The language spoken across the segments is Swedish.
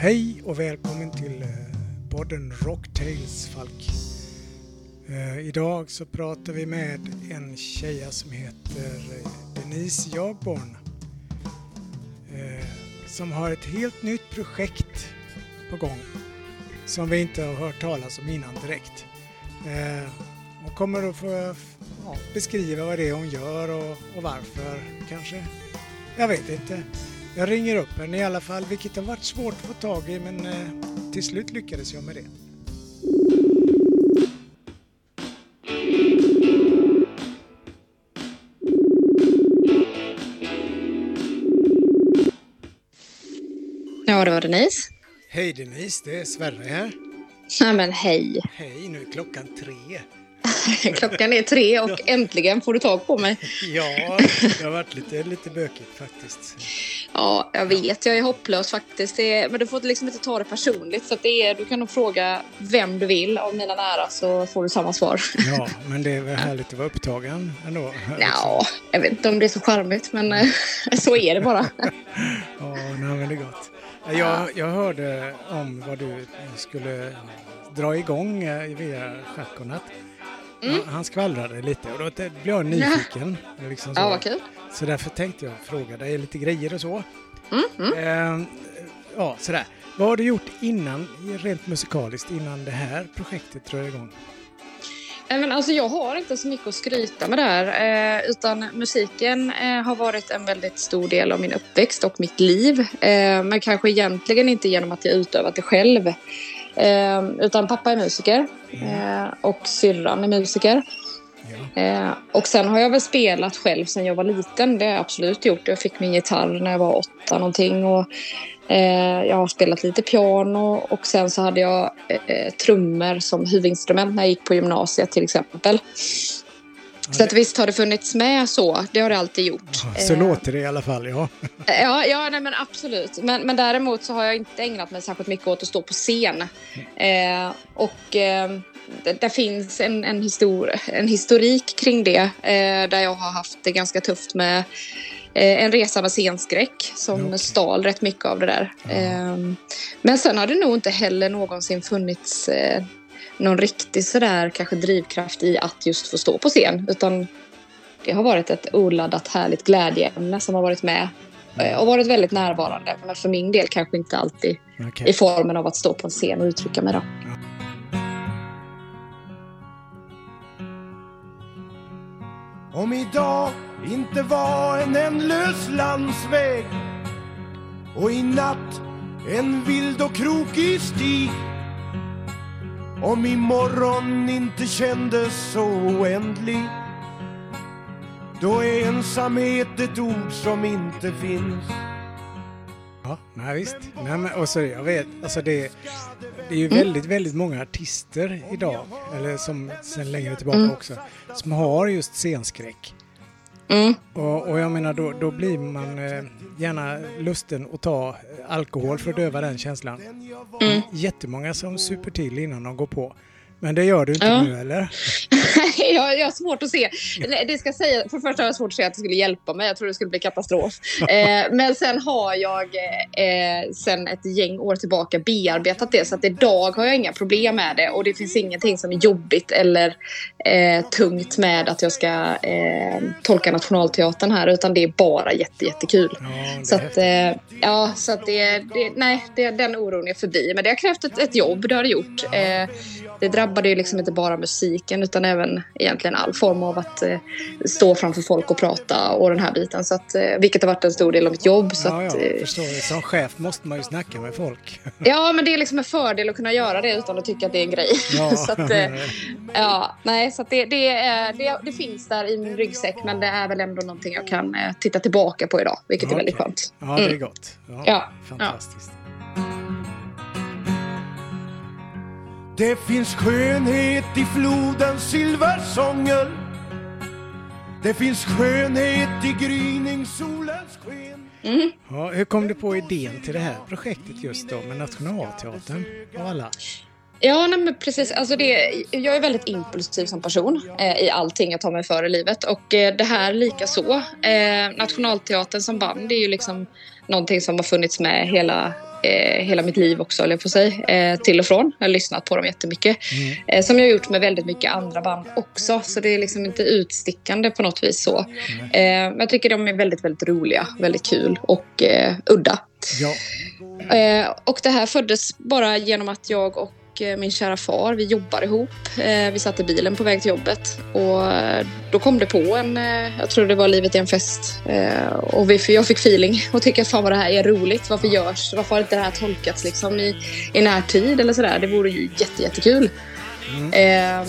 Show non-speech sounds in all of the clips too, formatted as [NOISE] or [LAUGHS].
hej och välkommen till eh, podden Rocktails Falk. Eh, idag så pratar vi med en tjeja som heter eh, Denise Jagborn. Som har ett helt nytt projekt på gång som vi inte har hört talas om innan direkt. Hon kommer att få beskriva vad det är hon gör och, och varför kanske. Jag vet inte. Jag ringer upp henne i alla fall, vilket har varit svårt att få tag i men eh, till slut lyckades jag med det. Ja, det var Denise. Hej Denise, det är Sverre här. Nej men hej. Hej, nu är klockan tre. [LAUGHS] Klockan är tre och äntligen får du tag på mig. Ja, det har varit lite, lite bökigt faktiskt. Ja, jag vet. Jag är hopplös faktiskt. Är, men du får liksom inte ta det personligt. Så det är, du kan nog fråga vem du vill av mina nära så får du samma svar. Ja, men det är väl härligt att vara upptagen ändå. Ja, jag vet inte om det är så charmigt men eh, så är det bara. [LAUGHS] Ja, nej, men det är gott. Jag, jag hörde om vad du skulle dra igång eh, via Schack och natt. Mm. Han skvallrade lite och då blev jag nyfiken. [LAUGHS] Liksom så. Ja, vad kul. så därför tänkte jag fråga dig lite grejer och så. Mm, mm. Eh, ja, sådär. Vad har du gjort innan, rent musikaliskt, innan det här projektet drar igång? Nej, Men alltså, jag har inte så mycket att skryta med där. Eh, utan musiken eh, har varit en väldigt stor del av min uppväxt och mitt liv. Eh, men kanske egentligen inte genom att jag utövat det själv. Eh, utan pappa är musiker eh, och syrran är musiker. Eh, och sen har jag väl spelat själv sedan jag var liten. Det har jag absolut gjort. Jag fick min gitarr när jag var åtta någonting. Och, eh, jag har spelat lite piano och sen så hade jag eh, trummor som huvudinstrument när jag gick på gymnasiet till exempel. Så att visst har det funnits med så. Det har det alltid gjort. Så Eh, låter det i alla fall, ja. Ja, ja nej, men absolut. Men, men däremot så har jag inte ägnat mig särskilt mycket åt att stå på scen. Eh, och eh, det, det finns en, en, histor en historik kring det eh, där jag har haft det ganska tufft med eh, en resa med scenskräck som Okej. stal rätt mycket av det där. Eh, men sen har det nog inte heller någonsin funnits eh, någon riktig sådär kanske drivkraft i att just få stå på scen. Utan det har varit ett oladdat härligt glädjeämne som har varit med eh, och varit väldigt närvarande. Men för min del kanske inte alltid Okej. i formen av att stå på en scen och uttrycka mig. Då. Om idag inte var en ändlös landsväg och i natt en vild och krokig stig Om imorgon inte kändes så oändlig då är ensamhet ett ord som inte finns Ja, nej, visst. Nej, men, och så, jag vet, alltså det, det är ju väldigt, väldigt många artister idag, eller som sen längre tillbaka också, som har just scenskräck. Mm. Och, och jag menar, då, då blir man eh, gärna lusten att ta eh, alkohol för att döva den känslan. Mm. Jättemånga som super till innan de går på. Men det gör du inte Ja. nu, eller? [LAUGHS] jag, jag har svårt att se. Det ska säga, för det första har jag svårt att se att det skulle hjälpa mig. Jag tror det skulle bli katastrof. [LAUGHS] Eh, men sen har jag eh, sen ett gäng år tillbaka bearbetat det. Så att idag har jag inga problem med det. Och det finns ingenting som är jobbigt eller eh, tungt med att jag ska eh, tolka Nationalteatern här. Utan det är bara jätte, jättekul. Ja, Så att, eh, ja, så att det, det, nej, det, den oron är förbi. Men det har krävt ett, ett jobb, det har det gjort. Eh, det drabbade ju liksom inte bara musiken utan även egentligen all form av att eh, stå framför folk och prata och den här biten. Så att, eh, vilket har varit en stor del av mitt jobb. Så ja, att, ja, eh, förstår jag. Som chef måste man ju snacka med folk. [LAUGHS] ja, men det är liksom en fördel att kunna göra det utan att tycka att det är en grej. Ja. [LAUGHS] så att, eh, [LAUGHS] ja, nej, så att det, det, är- det, det finns där i min ryggsäck men det är väl ändå någonting jag kan eh, titta tillbaka på idag, vilket är väldigt skönt. Ja, det är Mm. gott. Ja, Ja, Fantastiskt. Det finns skönhet i flodens silversånger Det finns skönhet i gryningssolens sken Ja, hur kom du på idén till det här projektet just då med Nationalteatern av alla? Ja, nej, men precis. Alltså det, jag är väldigt impulsiv som person eh, i allting jag tar mig för i livet. Och eh, det här lika så. Eh, Nationalteatern som band är ju liksom någonting som har funnits med hela eh, hela mitt liv också, eller på sig, eh, till och från. Jag har lyssnat på dem jättemycket. Mm. Eh, som jag har gjort med väldigt mycket andra band också. Så det är liksom inte utstickande på något vis så. Eh, men jag tycker de är väldigt, väldigt roliga, väldigt kul och eh, udda. Ja. Eh, och det här föddes bara genom att jag och eh, min kära far, vi jobbar ihop. Eh, vi satt i bilen på väg till jobbet och eh, då kom det på en, jag tror det var Livet är en fest. Och vi, jag fick feeling och tyckte att fan vad det här är roligt. Varför görs, varför har inte det här tolkats liksom i, i närtid eller sådär. Det vore ju jätte, jättekul. Eh,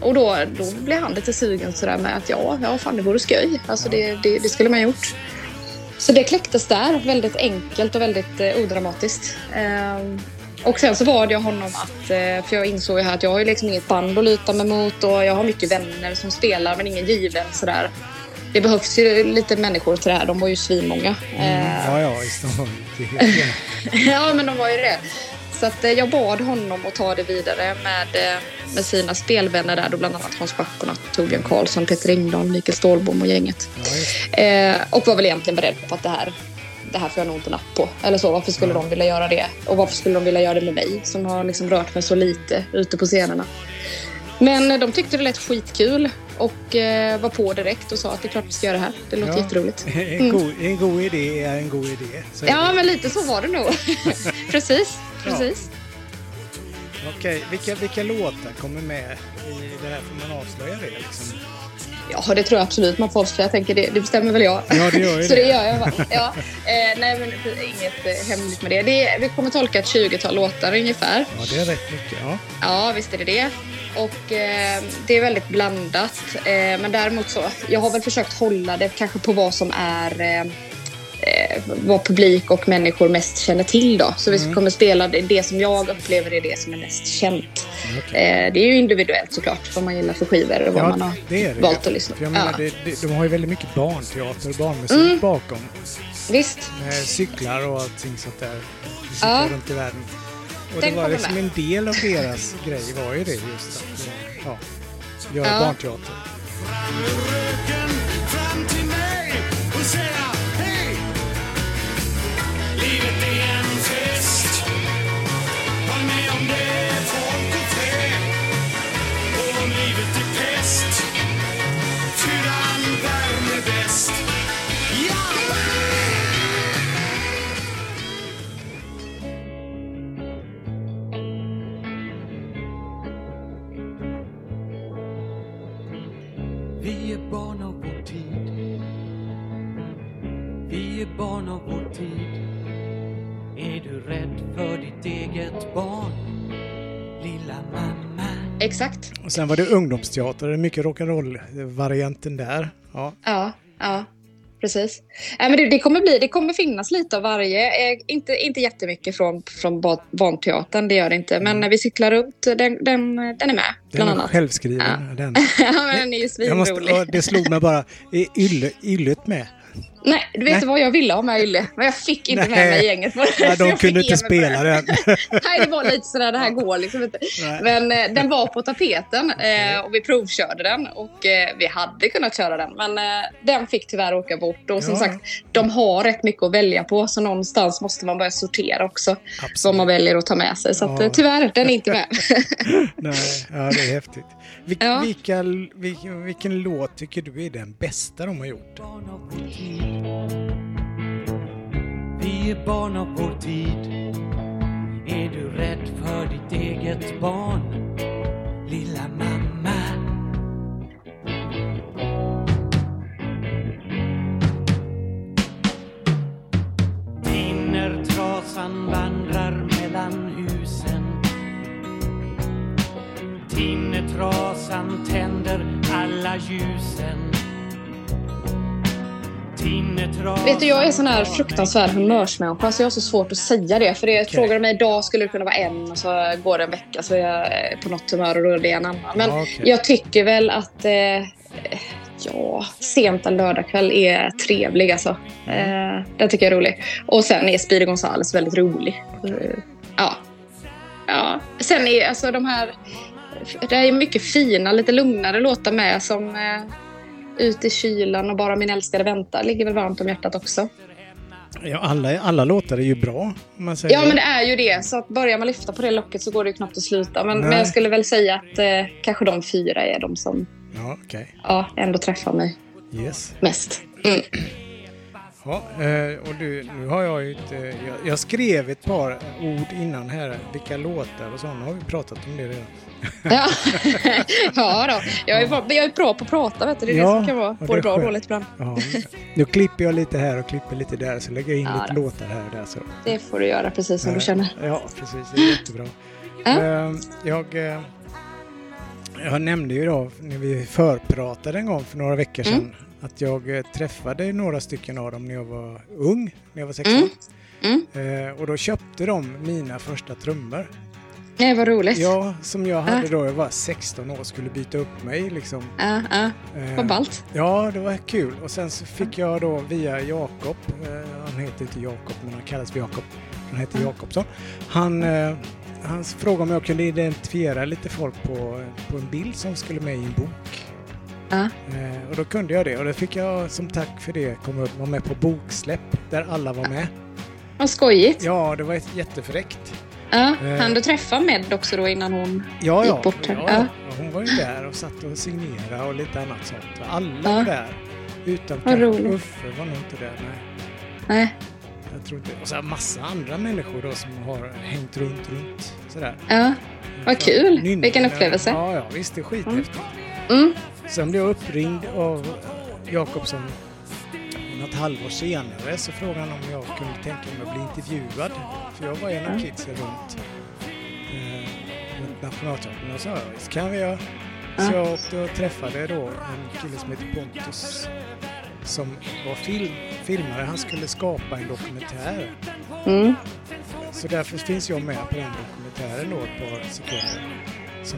och då, då blev han lite sugen sådär med att ja, ja fan det vore skoj. Alltså det, det, det skulle man ha gjort. Så det kläcktes där, väldigt enkelt och väldigt eh, odramatiskt. Ehm, och sen så det jag honom att, eh, för jag insåg ju här att jag har ju liksom inget band att luta mig mot och jag har mycket vänner som spelar men ingen given sådär. Det behövs ju lite människor till det här, de var ju svinmånga. Mm. Eh, Ja, ja, visst. [LAUGHS] ja, men de var ju det. Så att, eh, jag bad honom att ta det vidare med, med sina spelvänner där, då bland annat Hans Backorna, Torbjörn Karlsson, Peter Engdahl, Mikael Stålbom och gänget. Ja. Eh, och var väl egentligen beredd på att det här, det här får jag nog inte napp på. Eller så, varför skulle de vilja göra det? Och varför skulle de vilja göra det med mig som har liksom rört mig så lite ute på scenerna? Men eh, de tyckte det lät skitkul och eh, var på direkt och sa att det är klart vi ska göra det här. Det låter Ja. jätteroligt. [LAUGHS] En, god, en god idé är en god idé. Så Ja, det. men lite så var det nog. [LAUGHS] [LAUGHS] precis, Ja. precis. Okej, vilka, vilka låtar kommer med i det här? Får man avslöja det liksom? Ja, det tror jag absolut man får avslöja. Jag tänker det, det bestämmer väl jag. Ja, det gör ju [LAUGHS] Så det gör jag. Ja. Eh, nej, men inget eh, hemligt med det. det är, vi kommer tolka ett 20-tal låtar ungefär. Ja, det är rätt mycket. Ja. Ja, visst är det det. Och eh, det är väldigt blandat. Eh, men däremot så, jag har väl försökt hålla det kanske på vad som är eh, vad publik och människor mest känner till då. Så vi kommer spela det, det som jag upplever är det som är mest känt. Okej. Eh, det är ju individuellt såklart vad man gillar för skivor och vad man har det är det. valt att lyssna på. Ja. det, de har ju väldigt mycket barnteater och barnmusik Mm. bakom. Visst. Med cyklar och allting sånt där. Cyklar Ja. runt i världen. Och Den det var liksom med. en del av deras [LAUGHS] grej var ju det just att eh, ja, göra Ja. barnteater. Ditt eget barn? Lilla mamma. Exakt. Och sen var det ungdomsteater, mycket rock'n'roll-varianten där. Ja. Ja, ja. Precis. Nej, men det, det, kommer bli, det kommer finnas lite av varje. Eh, inte, inte jättemycket från, från ba- barnteatern, det gör det inte. Men vi cyklar runt, den, den, den är med, Den är annat. självskriven. Den. [LAUGHS] ja, men den är ju Jag måste, svinrolig. ja, det slog mig bara, är Ylle, Yllet med? Nej, du vet Nej. vad jag ville ha med Ylle, men jag fick inte med Nej. mig gänget på det. Ja, så de kunde inte spela den. Nej, det var lite sådär, det här går liksom inte. Nej. Men eh, den var på tapeten eh, och vi provkörde den och eh, vi hade kunnat köra den. Men eh, den fick tyvärr åka bort och som Ja. sagt, de har rätt mycket att välja på så någonstans måste man börja sortera också vad Absolut. man väljer att ta med sig. Så att, Ja. eh, tyvärr, den är inte med. [LAUGHS] Nej, ja, det är häftigt. Vil, Ja. vilka, vilken, vilken låt tycker du är den bästa de har gjort? Vi är barn av vår tid. Är du rädd för ditt eget barn? Lilla mamma. Tinnertrasan vandrar mellan husen Tinnertrasan tänder alla ljusen Vet du, jag är sån här fruktansvärd humörsmänniska så jag har så svårt att säga det. För det, frågar du mig idag skulle det kunna vara en och så går det en vecka så är jag på något humör och då är det en annan. Men okej. jag tycker väl att eh, ja, sent en lördagkväll är trevlig alltså. Eh, den tycker jag är rolig. Och sen är Speedy Gonzales väldigt rolig. Eh, ja. ja. Sen är alltså de här... Det är mycket fina, lite lugnare låtar med som eh, Ut i kylan och Bara min älskade väntar ligger väl varmt om hjärtat också. Ja, alla, alla låtar är ju bra. Man säger Ja, men det är ju det. Så att börjar man lyfta på det locket så går det ju knappt att sluta. Men, men jag skulle väl säga att eh, kanske de fyra är de som Ja, okej. ja, ändå träffar mig Yes. mest. Mm. Ja, eh, och du, nu har jag ju ett, eh, jag, skrev ett par ord innan här, vilka låtar och sådana har vi pratat om det redan. Ja. [LAUGHS] ja då. Jag är, bra, jag är bra på att prata, vet du. Det är Ja, det som kan vara både bra och dåligt ibland. Ja, nu klipper jag lite här och klipper lite där så lägger jag in Ja, lite då. låtar här och där. Så. Det får du göra precis som du känner. Ja, precis. Det är jättebra. Ja. Eh, Jag, eh, jag nämnde ju då när vi förpratade en gång för några veckor sedan Mm. Att jag eh, träffade några stycken av dem när jag var ung, när jag var 16. Mm. Eh, Och då köpte de mina första trummor. Nej, vad roligt. Ja, som jag hade Ja. då jag var 16 år och skulle byta upp mig liksom. Ja. Eh, Vad ballt. Ja, det var kul. Och sen så fick jag då via Jakob, han heter inte Jakob men han kallas för Jakob, han heter Jakobsson. Han, han frågade om jag kunde identifiera lite folk på, på en bild som skulle med i en bok. Ja. Eh, och då kunde jag det och då fick jag som tack för det komma upp, vara med på boksläpp där alla var med. Vad skojigt. Ja, det var ett jättefräckt. Ja. Eh. Han du träffa Med också då innan hon... Ja. Gick bort ja, ja. Hon var ju där och satt och signerade och lite annat sånt. Alla Ja. var där. Roligt. Uffe var nog inte där. Nej. Nej. Jag tror inte. Och så massa andra människor då som har hängt runt, runt sådär. Ja. Vad För kul. nynna- Vilken upplevelse. Ja, ja, visst det är skithäftigt. Mm. Sen blev jag uppringd av Jakobsson något halvår senare så frågade han om jag kunde tänka mig att bli intervjuad. För jag var en av kidsen runt, eh, runt Nationalteatern och sa visst kan vi göra. Så Ja. jag åkte och träffade då en kille som heter Pontus som var film, filmare. Han skulle skapa en dokumentär. Mm. Så därför finns jag med på den dokumentären då ett par sekunder.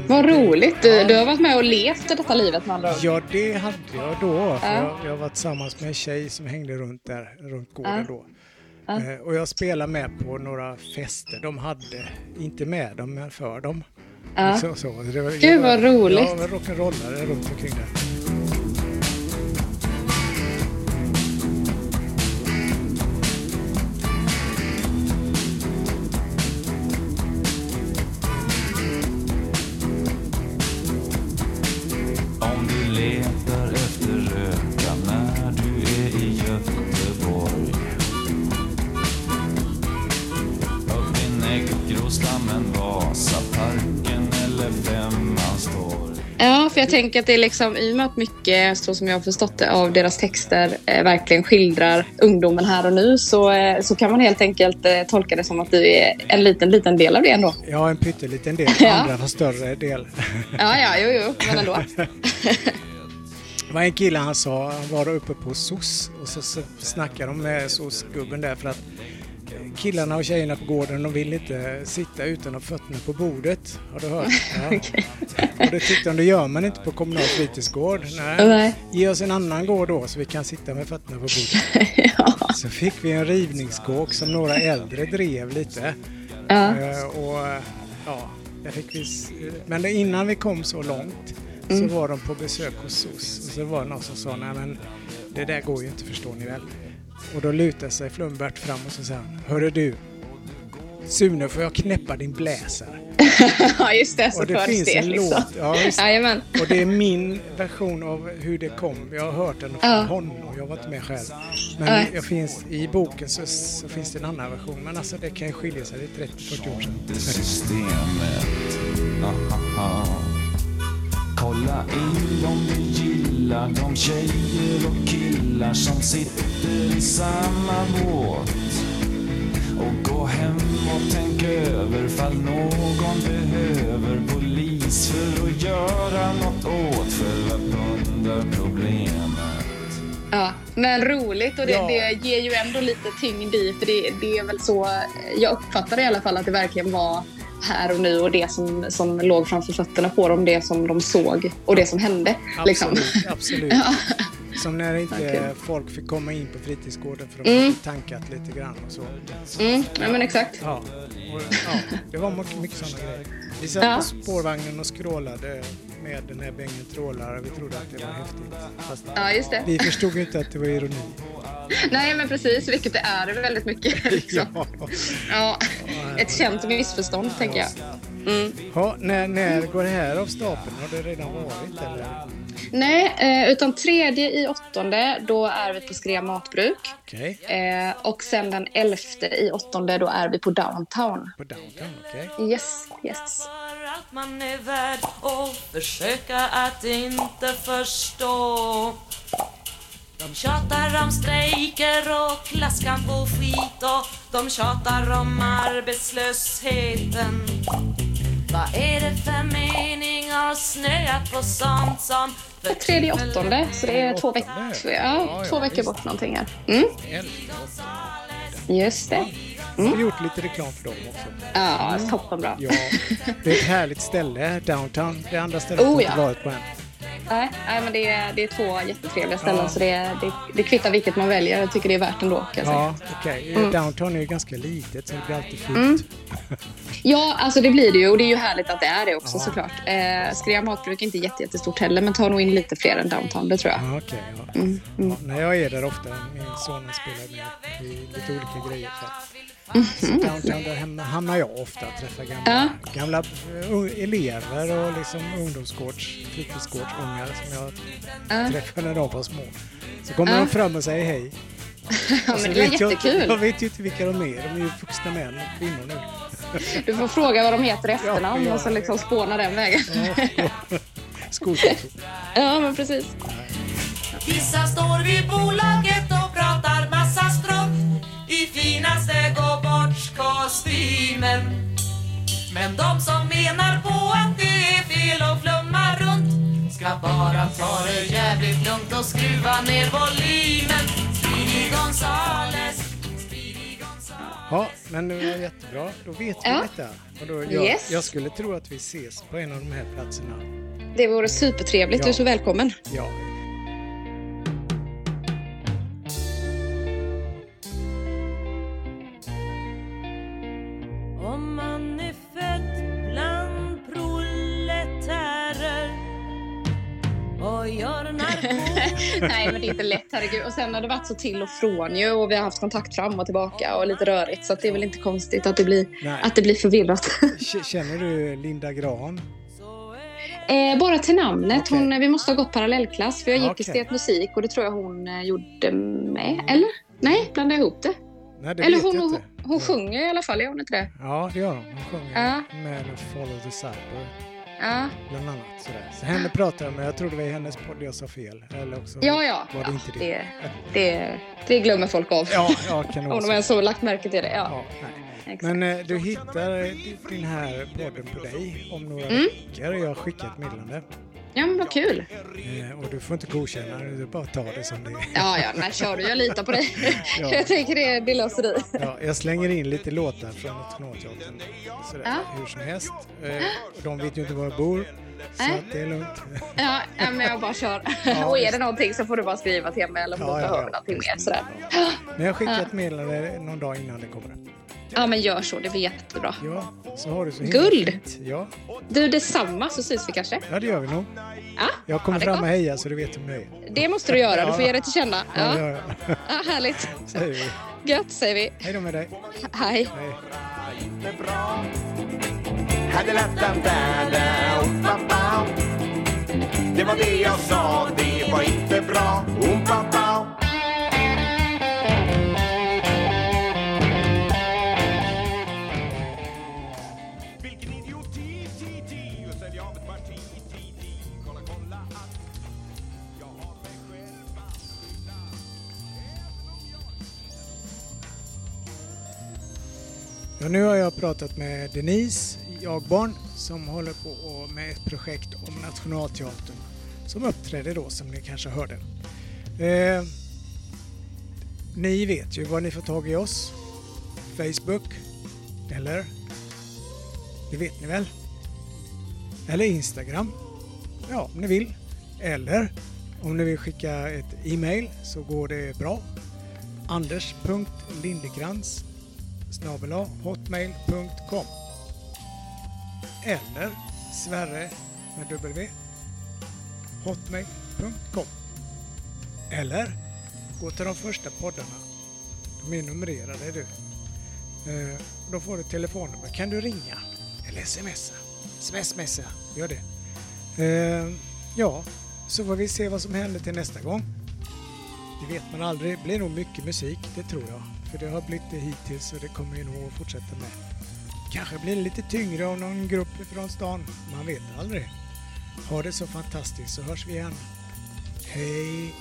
Vad roligt. Du, du har varit med och levt detta livet med andra ord. Ja, det hade jag då. För Ja. jag, jag var tillsammans med en tjej som hängde runt där, runt gården Ja. då. Ja. Eh, och jag spelade med på några fester de hade, inte med dem, men för dem. Ja. Så, så. Det var, Gud, vad roligt. Jag var rock'n'rollare runt omkring där. Negroslammen, Vasaparken eller Femmanstorg Ja, för jag tänker att det är liksom i och med att mycket, så som jag har förstått det, av deras texter eh, verkligen skildrar ungdomen här och nu så, eh, så kan man helt enkelt eh, tolka det som att du är en liten, liten del av det ändå. Har en pytteliten del, Ja. andra har större del. Ja, ja, jo, jo, men ändå. Det var en kille han sa, han var uppe på SOS och så, snackade de med SOS-gubben där för att killarna och tjejerna på gården de vill inte sitta utan att fötterna på bordet. Har du hört? [LAUGHS] Ja. Och det tyckte de, det gör man inte på kommunal fritidsgård. Nej. Nej. Ge oss en annan gård då så vi kan sitta med fötterna på bordet. [LAUGHS] ja. Så fick vi en rivningskåk som några äldre drev lite. Ja. Eh, och ja, där fick vi, men innan vi kom så långt så var de på besök hos SOS och så var det någon som sa nej men det där går ju inte förstår ni väl. Och då lutade sig Flumbert fram och så sa han, hörru du Sune får jag knäppa din bläsare? [LAUGHS] ja, just det. Så Och det förs finns det en liksom. låt, ja, visst. Jajamän. Och det är min version av hur det kom. Jag har hört den från Ja. honom, jag var inte med själv. Men Nej. jag finns, i boken så, så finns det en annan version. Men alltså det kan ju skilja sig, det är 30-40 år sedan. det. Kolla in om gillar de tjejer och killar som sitter i samma båt och gå hem och tänk över fall någon behöver polis för att göra något åt själva pundarproblemet. Ja, men roligt och det, Ja. det ger ju ändå lite tyngd i för det, det är väl så jag uppfattar i alla fall att det verkligen var här och nu och det som, som låg framför fötterna på dem, det som de såg och det som hände. Liksom. Absolut, absolut. [LAUGHS] Ja. Som när inte Okej. folk fick komma in på fritidsgården för de Mm. hade tankat lite grann och så. Mm, ja, men exakt. Ja, och, ja det var mycket, mycket sådana grejer. Vi satt Ja. på spårvagnen och skrålade med den här bängen trålare. Vi trodde att det var häftigt. Fast Ja, just det. vi förstod inte att det var ironi. Nej, men precis. Vilket det är väldigt mycket. [LAUGHS] Liksom. Ja. Ja, ett känt missförstånd, tänker jag. Mm. Ja, när, när går det här av stapeln? Har det redan varit eller? Nej, eh, utan tredje i åttonde, då är vi på Skrea Matbruk. Okej, Eh, och sen den elfte i åttonde, då är vi på Downtown. på downtown, okej. Yes, yes. För allt man är värd och försöka att inte förstå De tjatar om strejker och klasskamp och skit och de tjatar om arbetslösheten Vad är det för mening att snöa på sånt som för Tredje i åttonde, så det är två, veck Åttonde? ja, Ja, två ja, veckor bort någonting här. Mm, just det. Jag har gjort lite reklam för dem också. Ja, toppenbra. Ja, det är ett härligt ställe, downtown. Det andra stället Oh, jag inte ja. varit på än. Nej, nej, men det är, det är två jättetrevliga ställen Ja. så det, det, det kvittar vilket man väljer. Jag tycker det är värt ändå. Kan jag säga. Ja, okej. Mm. Downtown är ju ganska litet så det blir alltid fint. [LAUGHS] Ja, alltså det blir det ju och det är ju härligt att det är det också Ja. såklart. Eh, Skrea matbruk är inte jätte, jättestort heller men tar nog in lite fler än downtown, det tror jag. Ja, okej. ja. Mm, Ja, när jag är där ofta, min son spelar med i lite olika grejer. Så. Så downtown, där hem- hamnar jag ofta och träffar gamla, Ja. gamla ung- elever och liksom ungdomsgårds, fritidsgårdsungar som jag Ja. träffade när de var små. Så kommer Ja. de fram och säger hej. [LAUGHS] Ja, men det var vet jag, jättekul. jag vet ju inte vilka de är. De är ju vuxna män och kvinnor nu. [LAUGHS] Du får fråga vad de heter i efternamn Ja, och så ja. liksom spåna den vägen. [LAUGHS] Skolkontor. Ja, men precis. Vissa står vid bolaget och gå-bort-kostymen. Men de som menar på att det är fel att flumma runt ska bara ta det jävligt lugnt och skruva ner volymen. Speedy Gonzales, Speedy Gonzales. Ja, men det var jättebra. Då vet vi Ja. detta. Och då, jag, Yes. jag skulle tro att vi ses på en av de här platserna. Det vore supertrevligt. Ja. Du är så välkommen. Ja, Nej, men det är inte lätt, herregud. Och sen har det varit så till och från ju och vi har haft kontakt fram och tillbaka och lite rörigt så det är väl inte konstigt att det blir, nej. att det blir förvirrat. Känner du Linda Gran? Eh, bara till namnet. Hon, vi måste ha gått parallellklass för jag gick Okej. estet musik och det tror jag hon eh, gjorde med. Eller? Nej, blandade jag ihop det? Nej, det Eller hon, hon, hon sjunger i alla fall, gör hon inte det? Ja, det gör hon. Hon sjunger Ja. med Follow the Cyber, Ja, bland annat. Sådär. Så henne pratar jag med. Jag tror det var i hennes podd jag sa fel. Eller också ja. ja. var det ja inte det. det, det, det glömmer folk av. Ja, ja kan [LAUGHS] Om de ens har lagt märke till det. Ja, Ja, exakt. Men eh, du hittar din här podden på dig om några Mm. veckor. Jag har skickat ett meddelande. Ja, men vad kul. Eh, och du får inte godkänna det, du bara ta det som det är. Ja, ja, nej, kör du. Jag litar på dig. [LAUGHS] Ja. Jag tänker det, löser du. Ja, jag slänger in lite låtar från Nationalteatern. Sådär, Ja. Hur som helst. Eh, de vet ju inte var jag bor. Så Nej. att det är lugnt. Ja, men jag bara kör. [LAUGHS] Ja, och är det någonting så får du bara skriva till mig eller om Ja, du ja, behöver ja. någonting mer. Sådär. Men jag skickar ett meddelande någon dag innan det kommer. Ja, men gör så. Det blir jättebra. Ja, så har du så Guld! fint. Ja, Du, detsamma så syns vi kanske. ja, det gör vi nog. Ja, Jag kommer fram och hejar så du vet vem jag är. det måste du göra. Du får ge det till känna. Ja, Ja. Ja, härligt. [LAUGHS] Säger vi. Gött säger vi. Hej då med dig. Hej. Hej var det jag sa, det var inte bra. Vilken idioti, ti-ti Och av ett parti, ti-ti Kolla, kolla att jag har mig själv att skylla Även om jag Ja, nu har jag pratat med Denise Jagbarn som håller på med ett projekt om Nationalteatern som uppträder då som ni kanske hörde. Eh, ni vet ju var ni får tag i oss. Facebook, eller? Det vet ni väl? Eller Instagram. Ja, om ni vill. Eller om ni vill skicka ett e-mail så går det bra. Anders.lindekrans hotmail.com eller Sverre med W hotmail.com eller Gå till de första poddarna. De är numrerade du. Eh, då får du telefonnummer. Kan du ringa? Eller smsa? Smsmessa. Gör det. Eh, ja, så får vi se vad som händer till nästa gång. Det vet man aldrig. Det blir nog mycket musik, det tror jag. För det har blivit det hittills och det kommer vi nog att fortsätta med. Kanske blir det lite tyngre av någon grupp från stan. Man vet aldrig. Ha det så fantastiskt så hörs vi igen. Hej!